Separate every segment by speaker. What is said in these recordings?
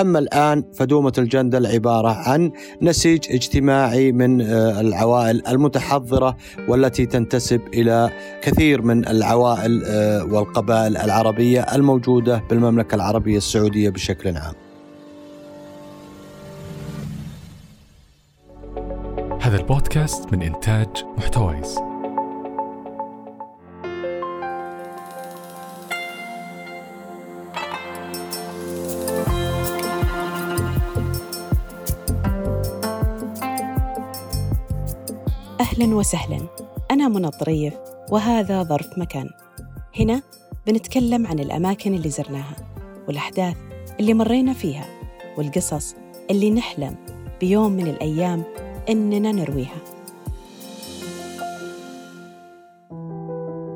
Speaker 1: أما الآن فدومة الجندل عبارة عن نسيج اجتماعي من آه، العوائل المتحضرة والتي تنتسب إلى كثير من العوائل آه، والقبائل العربية الموجودة بالمملكة العربية السعودية بشكل عام.
Speaker 2: هذا البودكاست من إنتاج محتويس.
Speaker 3: أهلا وسهلا. أنا منى الطريف وهذا ظرف مكان. هنا بنتكلم عن الأماكن اللي زرناها والأحداث اللي مرينا فيها والقصص اللي نحلم بيوم من الأيام إننا نرويها.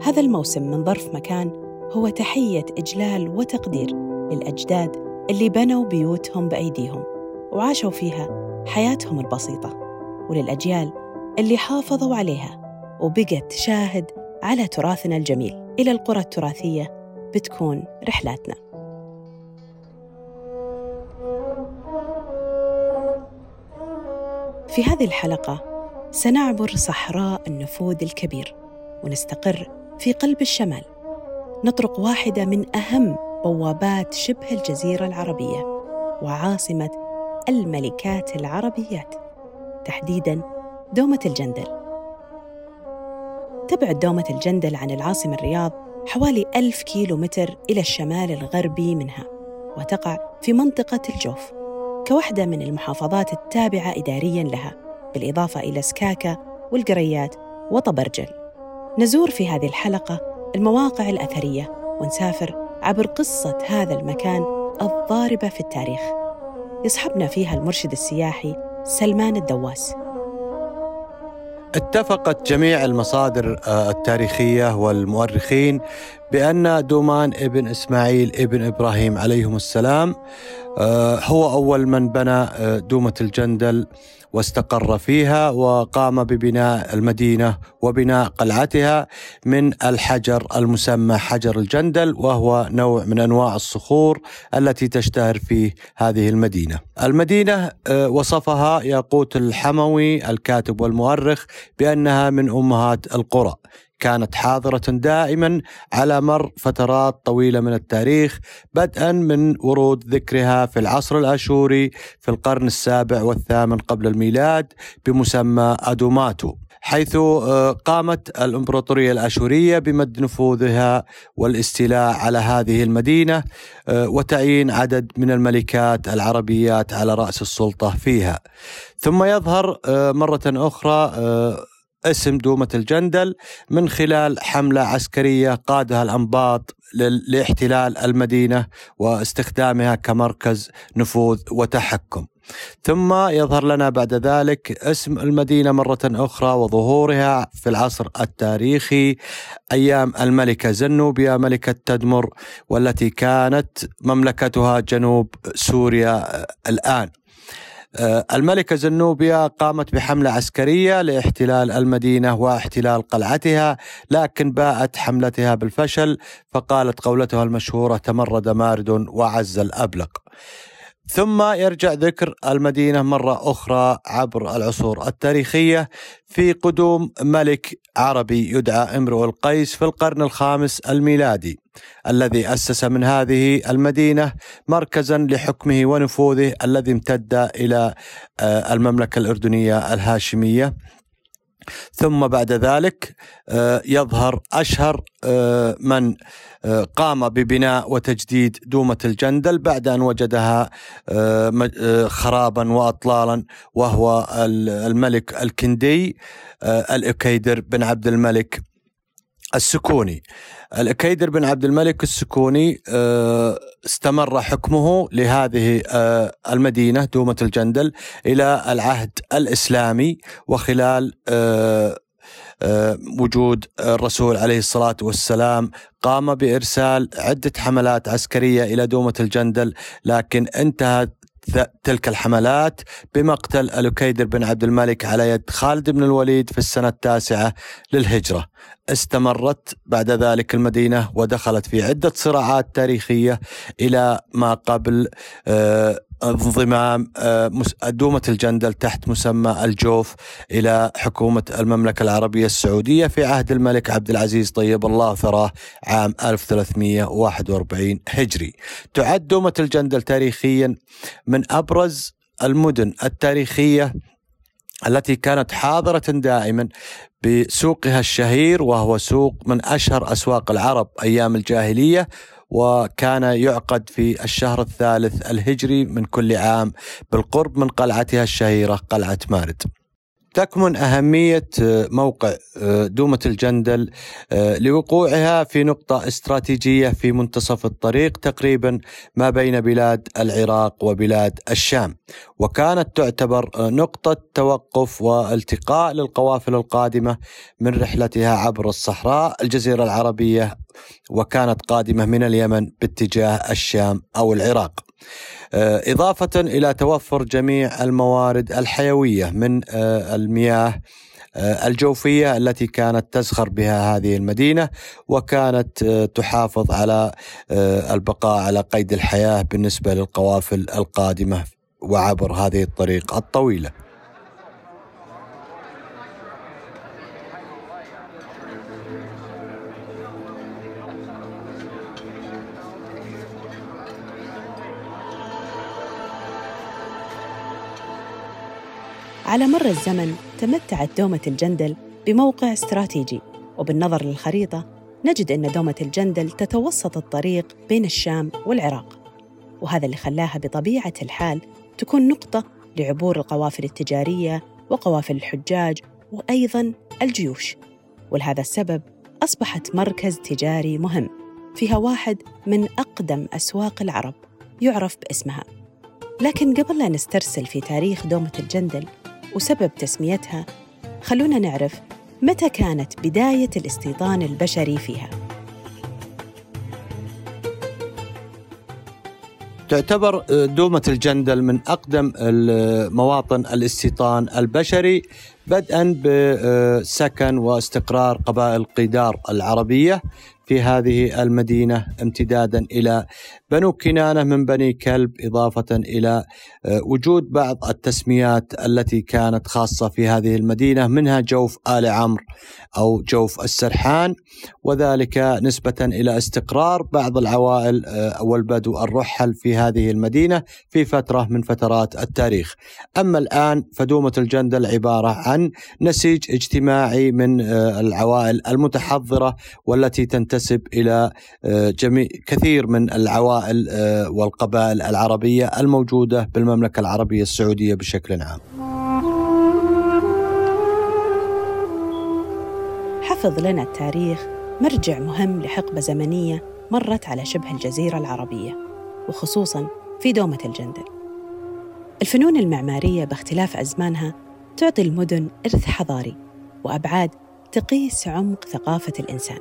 Speaker 3: هذا الموسم من ظرف مكان هو تحية إجلال وتقدير للأجداد اللي بنوا بيوتهم بأيديهم وعاشوا فيها حياتهم البسيطة وللأجيال اللي حافظوا عليها وبقت شاهد على تراثنا الجميل. إلى القرى التراثية بتكون رحلاتنا. في هذه الحلقة سنعبر صحراء النفوذ الكبير ونستقر في قلب الشمال. نطرق واحدة من أهم بوابات شبه الجزيرة العربية وعاصمة الملكات العربيات. تحديداً دومة الجندل. تبعد دومة الجندل عن العاصمة الرياض حوالي ألف كيلو متر إلى الشمال الغربي منها وتقع في منطقة الجوف كواحدة من المحافظات التابعة إدارياً لها بالإضافة إلى سكاكا والقريات وطبرجل. نزور في هذه الحلقة المواقع الأثرية ونسافر عبر قصة هذا المكان الضاربة في التاريخ. يصحبنا فيها المرشد السياحي سلمان الدواس.
Speaker 1: اتفقت جميع المصادر آه، التاريخية والمؤرخين بأن دومان ابن إسماعيل ابن إبراهيم عليهم السلام آه، هو أول من بنى آه، دومة الجندل. واستقر فيها وقام ببناء المدينة وبناء قلعتها من الحجر المسمى حجر الجندل وهو نوع من أنواع الصخور التي تشتهر في هذه المدينة. المدينة آه، وصفها ياقوت الحموي الكاتب والمؤرخ بأنها من أمهات القرى. كانت حاضرة دائما على مر فترات طويلة من التاريخ بدءا من ورود ذكرها في العصر الأشوري في القرن السابع والثامن قبل الميلاد بمسمى أدوماتو حيث آه، قامت الإمبراطورية الاشوريه بمد نفوذها والاستيلاء على هذه المدينة آه، وتعيين عدد من الملكات العربيات على رأس السلطة فيها. ثم يظهر آه، مرة أخرى اسم دومة الجندل من خلال حملة عسكرية قادها الأنباط لاحتلال المدينة واستخدامها كمركز نفوذ وتحكم. ثم يظهر لنا بعد ذلك اسم المدينة مرة أخرى وظهورها في العصر التاريخي أيام الملكة زنوبيا ملكة تدمر والتي كانت مملكتها جنوب سوريا الآن. آه، الملكة زنوبيا قامت بحملة عسكرية لاحتلال المدينة واحتلال قلعتها لكن باءت حملتها بالفشل فقالت قولتها المشهورة تمرد مارد وعز الأبلق. ثم يرجع ذكر المدينة مرة أخرى عبر العصور التاريخية في قدوم ملك عربي يدعى امرؤ القيس في القرن الخامس الميلادي الذي أسس من هذه المدينة مركزا لحكمه ونفوذه الذي امتد إلى آه، المملكة الأردنية الهاشمية. ثم بعد ذلك آه، يظهر أشهر آه، من آه، قام ببناء وتجديد دومة الجندل بعد أن وجدها خرابا واطلالا وهو الملك الكندي الأكيدر بن عبد الملك. السكوني. الكيدر بن عبد الملك السكوني آه، استمر حكمه لهذه آه، المدينة دومة الجندل إلى العهد الإسلامي وخلال آه، وجود الرسول عليه الصلاة والسلام. قام بإرسال عدة حملات عسكرية إلى دومة الجندل لكن انتهت تلك الحملات بمقتل الوكيدر بن عبد الملك على يد خالد بن الوليد في السنة التاسعة للهجرة. استمرت بعد ذلك المدينة ودخلت في عدة صراعات تاريخية إلى ما قبل آه، انضمام آه، دومة الجندل تحت مسمى الجوف إلى حكومة المملكة العربية السعودية في عهد الملك عبد العزيز طيب الله ثراه عام 1341 هجري. تعد دومة الجندل تاريخيا من أبرز المدن التاريخية التي كانت حاضرة دائما بسوقها الشهير وهو سوق من أشهر أسواق العرب أيام الجاهلية وكان يعقد في الشهر الثالث الهجري من كل عام بالقرب من قلعتها الشهيرة قلعة مارد. تكمن أهمية آه، موقع آه، دومة الجندل آه، لوقوعها في نقطة استراتيجية في منتصف الطريق تقريبا ما بين بلاد العراق وبلاد الشام. وكانت تعتبر نقطة توقف والتقاء للقوافل القادمة من رحلتها عبر الصحراء الجزيرة العربية وكانت قادمة من اليمن باتجاه الشام أو العراق. إضافة إلى توفر جميع الموارد الحيوية من آه، المياه آه، الجوفية التي كانت تزخر بها هذه المدينة وكانت تحافظ على البقاء على قيد الحياة بالنسبة للقوافل القادمة وعبر هذه الطريق الطويلة.
Speaker 3: على مر الزمن تمتعت دومة الجندل بموقع استراتيجي وبالنظر للخريطة نجد أن دومة الجندل تتوسط الطريق بين الشام والعراق وهذا اللي خلاها بطبيعة الحال تكون نقطة لعبور القوافل التجارية وقوافل الحجاج وأيضاً الجيوش ولهذا السبب أصبحت مركز تجاري مهم فيها واحد من أقدم أسواق العرب يعرف باسمها. لكن قبل لا نسترسل في تاريخ دومة الجندل وسبب تسميتها خلونا نعرف متى كانت بداية الاستيطان البشري فيها.
Speaker 1: تعتبر آه، دومة الجندل من أقدم مواطن الاستيطان البشري بدءا بسكن واستقرار قبائل قيدار العربية في هذه المدينة امتدادا إلى بنو كنانة من بني كلب إضافة إلى آه، وجود بعض التسميات التي كانت خاصة في هذه المدينة منها جوف آل عمرو أو جوف السرحان وذلك نسبة إلى استقرار بعض العوائل آه، والبدو الرحل في هذه المدينة في فترة من فترات التاريخ. أما الآن فدومة الجندل عبارة عن نسيج اجتماعي من آه، العوائل المتحضرة والتي تنتسب إلى جميع كثير من العوائل القبائل آه، والقبائل العربية الموجودة بالمملكة العربية السعودية بشكل عام.
Speaker 3: حفظ لنا التاريخ مرجع مهم لحقبة زمنية مرت على شبه الجزيرة العربية وخصوصاً في دومة الجندل. الفنون المعمارية باختلاف أزمانها تعطي المدن إرث حضاري وأبعاد تقيس عمق ثقافة الإنسان.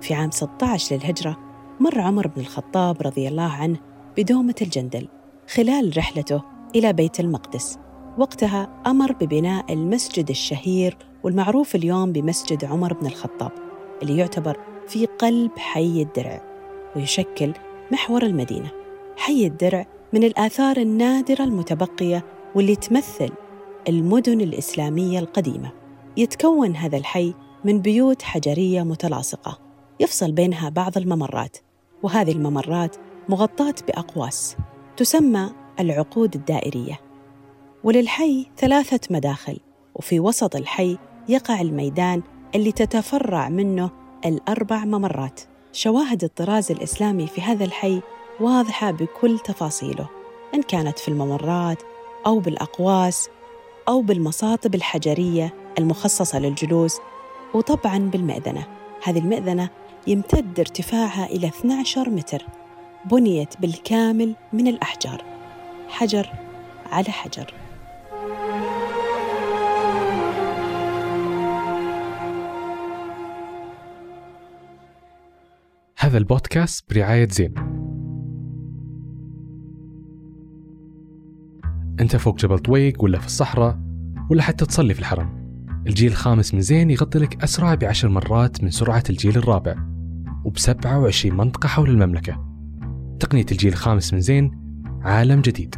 Speaker 3: في عام 16 للهجرة مر عمر بن الخطاب رضي الله عنه بدومة الجندل خلال رحلته إلى بيت المقدس. وقتها أمر ببناء المسجد الشهير والمعروف اليوم بمسجد عمر بن الخطاب اللي يعتبر في قلب حي الدرع ويشكل محور المدينة. حي الدرع من الآثار النادرة المتبقية واللي تمثل المدن الإسلامية القديمة. يتكون هذا الحي من بيوت حجرية متلاصقة يفصل بينها بعض الممرات. وهذه الممرات مغطاة بأقواس تسمى العقود الدائرية. وللحي ثلاثة مداخل وفي وسط الحي يقع الميدان اللي تتفرع منه الأربع ممرات. شواهد الطراز الإسلامي في هذا الحي واضحة بكل تفاصيله إن كانت في الممرات أو بالأقواس أو بالمصاطب الحجرية المخصصة للجلوس وطبعاً بالمئذنة. هذه المئذنة يمتد ارتفاعها إلى 12 متر بنيت بالكامل من الأحجار. حجر على حجر.
Speaker 2: هذا البودكاست برعاية زين. أنت فوق جبل طويق ولا في الصحراء ولا حتى تصلي في الحرم. الجيل الخامس من زين يغطي لك أسرع بعشر مرات من سرعة الجيل الرابع. وب 27 منطقة حول المملكة. تقنية الجيل الخامس من زين عالم جديد.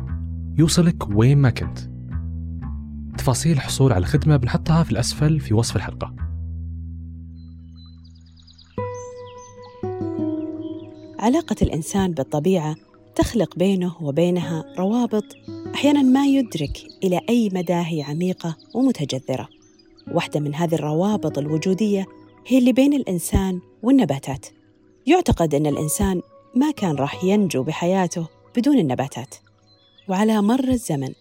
Speaker 2: يوصلك وين ما كنت. تفاصيل الحصول على الخدمة بنحطها في الأسفل في وصف الحلقة.
Speaker 3: علاقة الإنسان بالطبيعة تخلق بينه وبينها روابط أحيانا ما يدرك إلى أي مدى هي عميقة ومتجذرة. واحدة من هذه الروابط الوجودية هي اللي بين الإنسان والنباتات. يعتقد أن الإنسان ما كان راح ينجو بحياته بدون النباتات. وعلى مر الزمن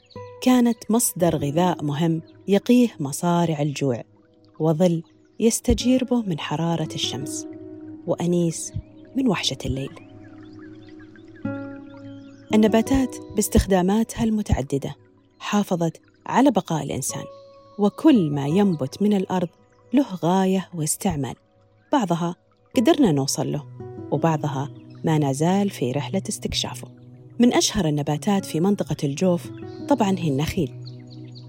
Speaker 3: كانت مصدر غذاء مهم يقيه مصارع الجوع وظل يستجير به من حرارة الشمس وأنيس من وحشة الليل. النباتات باستخداماتها المتعددة حافظت على بقاء الإنسان وكل ما ينبت من الأرض له غاية واستعمال بعضها قدرنا نوصل له وبعضها ما نزال في رحلة استكشافه. من أشهر النباتات في منطقة الجوف طبعاً هي النخيل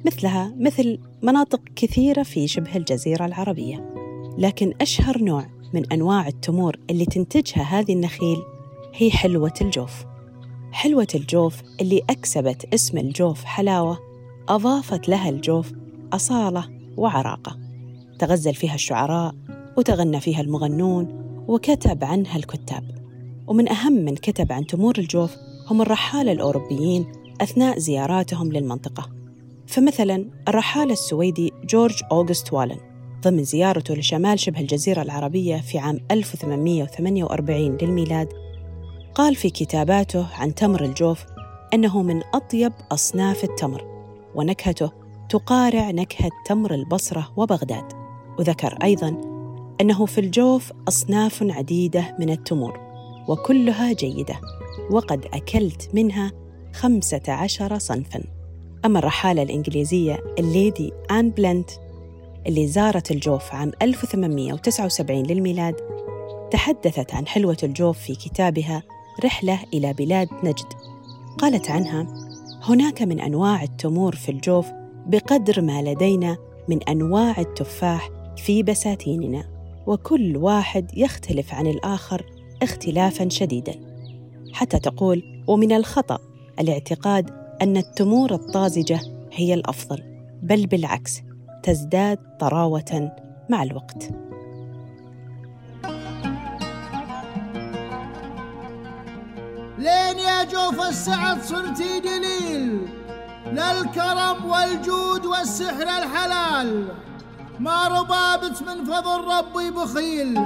Speaker 3: مثلها مثل مناطق كثيرة في شبه الجزيرة العربية. لكن أشهر نوع من أنواع التمور اللي تنتجها هذه النخيل هي حلوة الجوف. حلوة الجوف اللي أكسبت اسم الجوف حلاوة أضافت لها الجوف أصالة وعراقة. تغزل فيها الشعراء وتغنى فيها المغنون وكتب عنها الكتاب. ومن أهم من كتب عن تمور الجوف هم الرحالة الأوروبيين أثناء زياراتهم للمنطقة. فمثلا الرحالة السويدي جورج أوغست والن ضمن زيارته لشمال شبه الجزيرة العربية في عام 1848 للميلاد قال في كتاباته عن تمر الجوف أنه من أطيب أصناف التمر ونكهته تقارع نكهة تمر البصرة وبغداد. وذكر أيضا أنه في الجوف أصناف عديدة من التمور وكلها جيدة وقد أكلت منها خمسة عشر صنفاً. أما الرحالة الإنجليزية الليدي آن بلنت اللي زارت الجوف عام 1879 للميلاد تحدثت عن حلوة الجوف في كتابها رحلة إلى بلاد نجد. قالت عنها هناك من أنواع التمور في الجوف بقدر ما لدينا من أنواع التفاح في بساتيننا. وكل واحد يختلف عن الآخر اختلافا شديدا. حتى تقول ومن الخطأ الاعتقاد أن التمور الطازجة هي الأفضل بل بالعكس تزداد طراوة مع الوقت.
Speaker 4: لين يا جوف السعد صرتي دليل للكرم والجود والسحر الحلال. ما ربابت من فضل ربي بخيل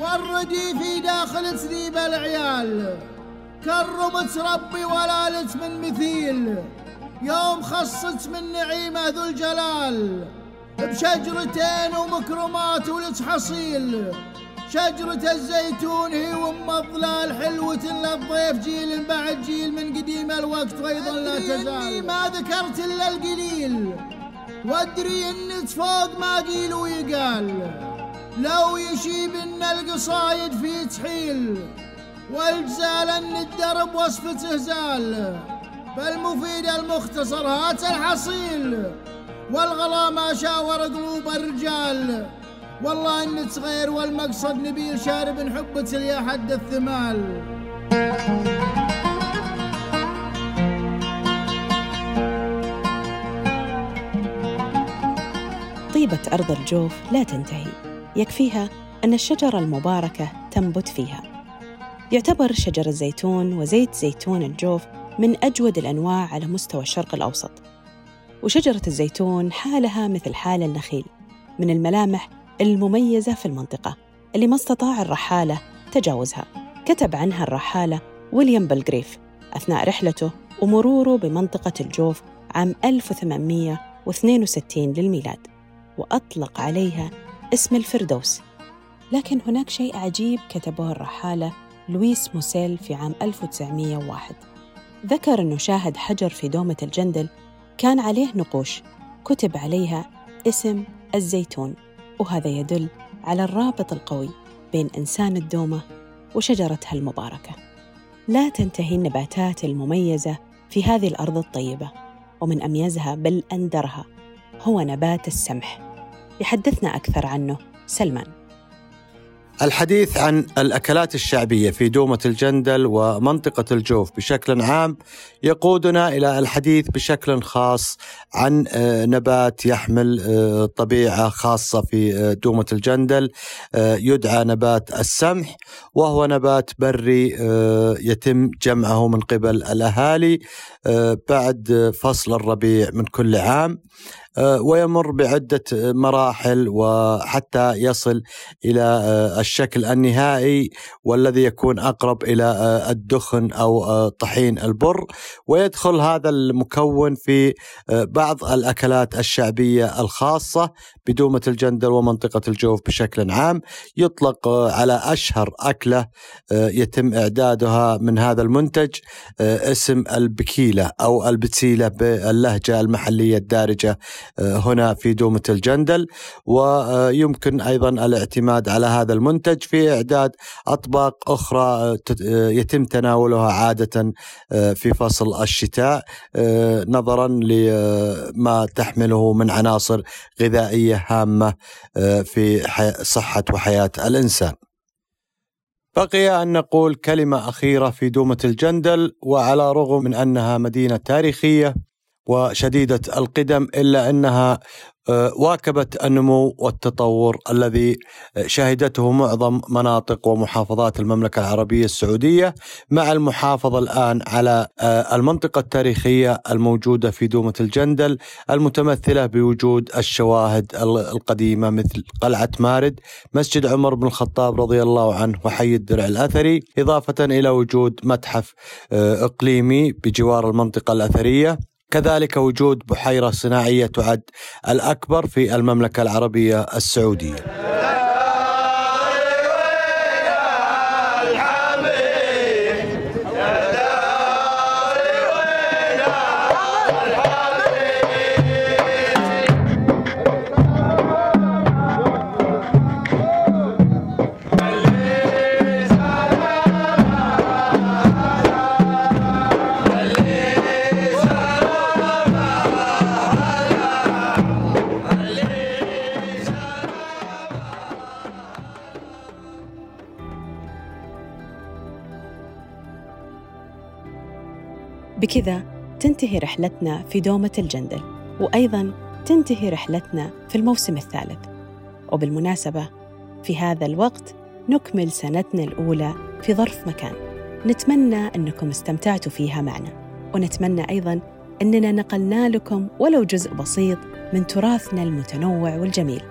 Speaker 4: وردي في داخل تذيب العيال. كرمت ربي ولالت من مثيل يوم خصت من نعيمه ذو الجلال. بشجرتين ومكرمات ولت حصيل شجرة الزيتون هي وأم الظلال حلوة للضيف جيل بعد جيل من قديم الوقت وأيضا لا تزال. ما ذكرت إلا القليل. وادري إن فوق ما قيل ويقال. لو يشيب إن القصايد في تحيل والجزال إن الدرب وصفته زال فالمفيد المختصر هات الحصيل والغلا ما شاور قلوب الرجال. والله إن صغير والمقصد نبيل شارب حبة يا حد الثمال.
Speaker 3: طيبة أرض الجوف لا تنتهي. يكفيها أن الشجرة المباركة تنبت فيها. يعتبر شجر الزيتون وزيت زيتون الجوف من أجود الأنواع على مستوى الشرق الأوسط. وشجرة الزيتون حالها مثل حال النخيل من الملامح المميزة في المنطقة اللي ما استطاع الرحالة تجاوزها. كتب عنها الرحالة ويليام بلغريف أثناء رحلته ومروره بمنطقة الجوف عام 1862 للميلاد. وأطلق عليها اسم الفردوس. لكن هناك شيء عجيب كتبه الرحالة لويس موسيل في عام 1901 ذكر أنه شاهد حجر في دومة الجندل كان عليه نقوش كتب عليها اسم الزيتون وهذا يدل على الرابط القوي بين إنسان الدومة وشجرتها المباركة. لا تنتهي النباتات المميزة في هذه الأرض الطيبة ومن أميزها بل أندرها هو نبات السمح. يحدثنا أكثر عنه. سلمان.
Speaker 1: الحديث عن الأكلات الشعبية في دومة الجندل ومنطقة الجوف بشكل عام يقودنا إلى الحديث بشكل خاص عن آه، نبات يحمل آه، طبيعة خاصة في آه، دومة الجندل يدعى نبات السمح وهو نبات بري يتم جمعه من قبل الأهالي بعد فصل الربيع من كل عام. ويمر بعدة مراحل وحتى يصل إلى آه، الشكل النهائي والذي يكون أقرب إلى آه، الدخن أو طحين البر. ويدخل هذا المكون في بعض الأكلات الشعبية الخاصة بدومة الجندل ومنطقة الجوف بشكل عام. يطلق على أشهر أكلة يتم إعدادها من هذا المنتج اسم البكيلة أو البتيلة باللهجة المحلية الدارجة آه، هنا في دومة الجندل ويمكن أيضا الاعتماد على هذا المنتج في إعداد أطباق أخرى آه، آه، يتم تناولها عادة في فصل الشتاء نظرا لما تحمله من عناصر غذائية هامة في صحة وحياة الإنسان. بقي أن نقول كلمة أخيرة في دومة الجندل وعلى رغم من أنها مدينة تاريخية وشديدة القدم إلا أنها آه، واكبت النمو والتطور الذي شهدته معظم مناطق ومحافظات المملكة العربية السعودية مع المحافظة الآن على آه، المنطقة التاريخية الموجودة في دومة الجندل المتمثلة بوجود الشواهد القديمة مثل قلعة مارد مسجد عمر بن الخطاب رضي الله عنه وحي الدرع الأثري إضافة إلى وجود متحف آه، إقليمي بجوار المنطقة الأثرية. كذلك وجود بحيرة صناعية تعد الأكبر في المملكة العربية السعودية.
Speaker 3: بكذا تنتهي رحلتنا في دومة الجندل وأيضا تنتهي رحلتنا في الموسم الثالث. وبالمناسبة في هذا الوقت نكمل سنتنا الأولى في ظرف مكان. نتمنى أنكم استمتعتوا فيها معنا ونتمنى أيضا أننا نقلنا لكم ولو جزء بسيط من تراثنا المتنوع والجميل.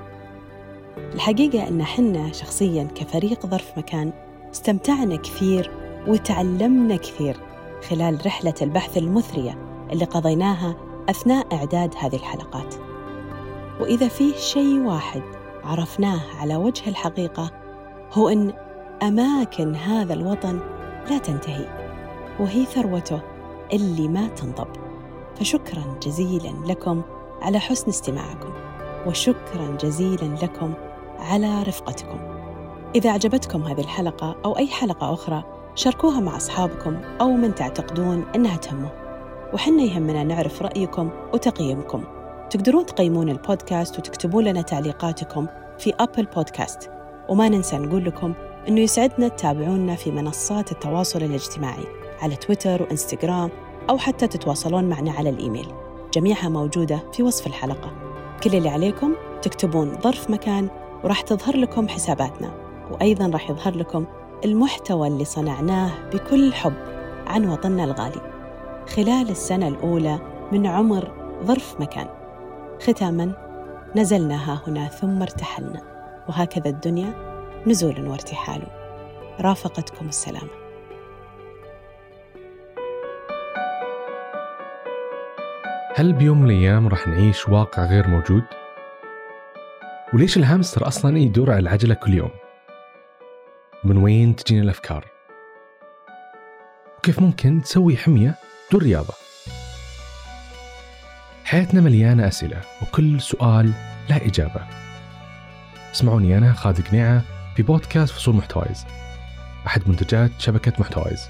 Speaker 3: الحقيقة أن حنا شخصياً كفريق ظرف مكان استمتعنا كثير وتعلمنا كثير. خلال رحلة البحث المثرية اللي قضيناها أثناء إعداد هذه الحلقات. وإذا فيه شيء واحد عرفناه على وجه الحقيقة هو أن أماكن هذا الوطن لا تنتهي وهي ثروته اللي ما تنضب. فشكرا جزيلا لكم على حسن استماعكم وشكرا جزيلا لكم على رفقتكم. إذا أعجبتكم هذه الحلقة أو أي حلقة أخرى شاركوها مع أصحابكم أو من تعتقدون أنها تهمه. وحنا يهمنا نعرف رأيكم وتقييمكم. تقدرون تقيمون البودكاست وتكتبون لنا تعليقاتكم في أبل بودكاست. وما ننسى نقول لكم أنه يسعدنا تتابعونا في منصات التواصل الاجتماعي على تويتر وإنستغرام أو حتى تتواصلون معنا على الإيميل. جميعها موجودة في وصف الحلقة. كل اللي عليكم تكتبون ظرف مكان وراح تظهر لكم حساباتنا. وأيضا راح يظهر لكم المحتوى اللي صنعناه بكل حب عن وطننا الغالي. خلال السنة الأولى من عمر ظرف مكان. ختاما نزلنا ها هنا ثم ارتحلنا. وهكذا الدنيا نزول وارتحال. رافقتكم السلامة.
Speaker 2: هل بيوم من الأيام راح نعيش واقع غير موجود؟ وليش الهامستر أصلا يدور على العجلة كل يوم؟ من وين تجينا الأفكار؟ وكيف ممكن تسوي حمية دون رياضة؟ حياتنا مليانة أسئلة وكل سؤال له إجابة. اسمعوني أنا خالد قنيعة في بودكاست فصول محتوايز أحد منتجات شبكة محتوايز